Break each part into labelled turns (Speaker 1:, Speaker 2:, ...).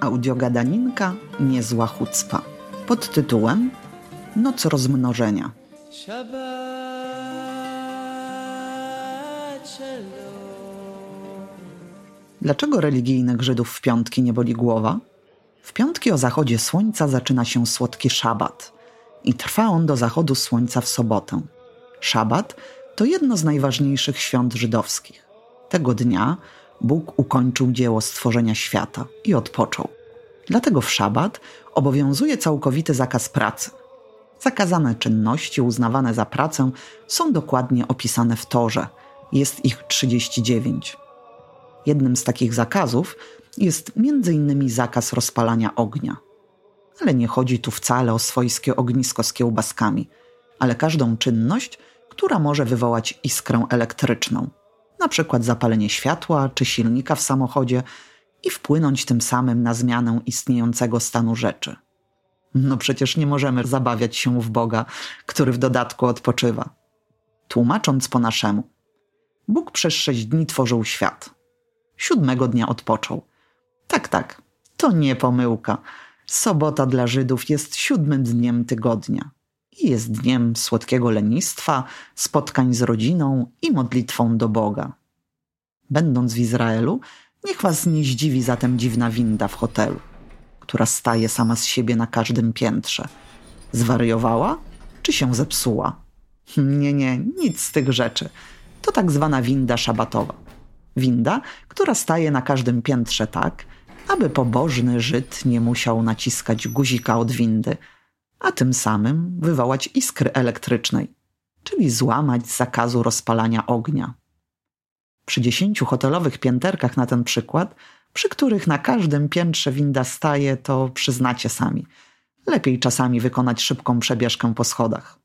Speaker 1: Audiogadaninka Niezła chucpa pod tytułem Noc rozmnożenia. Dlaczego religijnych Żydów w piątki nie boli głowa? W piątki o zachodzie słońca zaczyna się słodki szabat i trwa on do zachodu słońca w sobotę. Szabat to jedno z najważniejszych świąt żydowskich. Tego dnia Bóg ukończył dzieło stworzenia świata i odpoczął. Dlatego w szabat obowiązuje całkowity zakaz pracy. Zakazane czynności uznawane za pracę są dokładnie opisane w Torze. Jest ich 39. Jednym z takich zakazów jest m.in. zakaz rozpalania ognia. Ale nie chodzi tu wcale o swojskie ognisko z kiełbaskami, ale każdą czynność, która może wywołać iskrę elektryczną, przykład zapalenie światła czy silnika w samochodzie i wpłynąć tym samym na zmianę istniejącego stanu rzeczy. No przecież nie możemy zabawiać się w Boga, który w dodatku odpoczywa. Tłumacząc po naszemu, Bóg przez sześć dni tworzył świat. Siódmego dnia odpoczął. Tak, tak, to nie pomyłka. Sobota dla Żydów jest siódmym dniem tygodnia i jest dniem słodkiego lenistwa, spotkań z rodziną i modlitwą do Boga. Będąc w Izraelu, niech was nie zdziwi zatem dziwna winda w hotelu, która staje sama z siebie na każdym piętrze. Zwariowała czy się zepsuła? Nie, nie, nic z tych rzeczy. To tak zwana winda szabatowa. Winda, która staje na każdym piętrze tak, aby pobożny Żyd nie musiał naciskać guzika od windy, a tym samym wywołać iskry elektrycznej, czyli złamać zakazu rozpalania ognia. Przy dziesięciu hotelowych pięterkach na ten przykład, przy których na każdym piętrze winda staje, to przyznacie sami. Lepiej czasami wykonać szybką przebieżkę po schodach.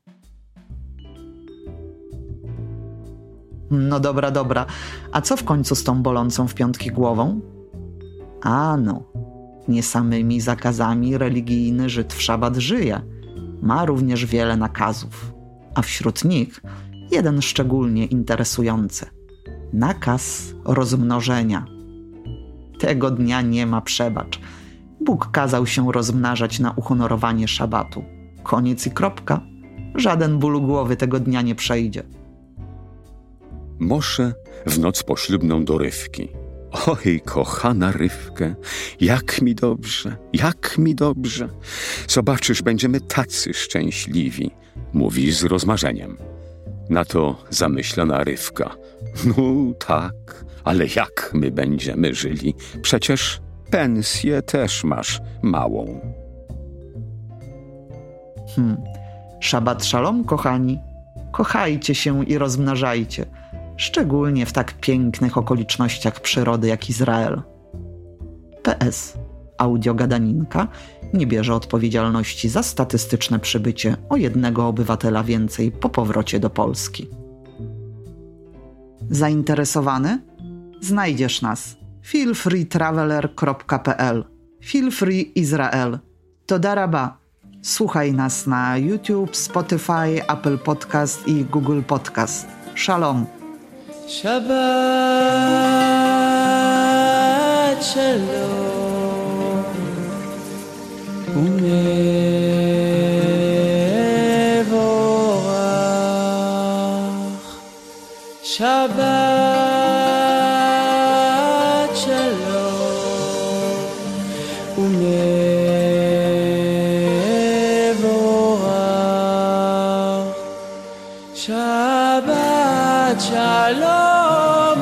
Speaker 1: No dobra, dobra. A co w końcu z tą bolącą w piątki głową? A no, nie samymi zakazami religijny Żyd w szabat żyje. Ma również wiele nakazów, a wśród nich jeden szczególnie interesujący. Nakaz rozmnożenia. Tego dnia nie ma przebacz. Bóg kazał się rozmnażać na uhonorowanie szabatu. Koniec i kropka. Żaden ból głowy tego dnia nie przejdzie.
Speaker 2: Mosze w noc poślubną do Rywki. Oj, kochana Rywkę, jak mi dobrze, jak mi dobrze. Zobaczysz, będziemy tacy szczęśliwi, mówi z rozmarzeniem. Na to zamyślona Rywka. No tak, ale jak my będziemy żyli? Przecież pensję też masz małą.
Speaker 1: Hmm. Szabat szalom, kochani. Kochajcie się i rozmnażajcie szczególnie w tak pięknych okolicznościach przyrody jak Izrael. PS audiogadaninka nie bierze odpowiedzialności za statystyczne przybycie o jednego obywatela więcej po powrocie do Polski. Zainteresowany? Znajdziesz nas feelfreetraveler.pl Feelfree Izrael To daraba. Słuchaj nas na YouTube, Spotify, Apple Podcast i Google Podcast. Shalom. Shabbat shalom. ומבורך שבת שלום ומבורך שבת שלום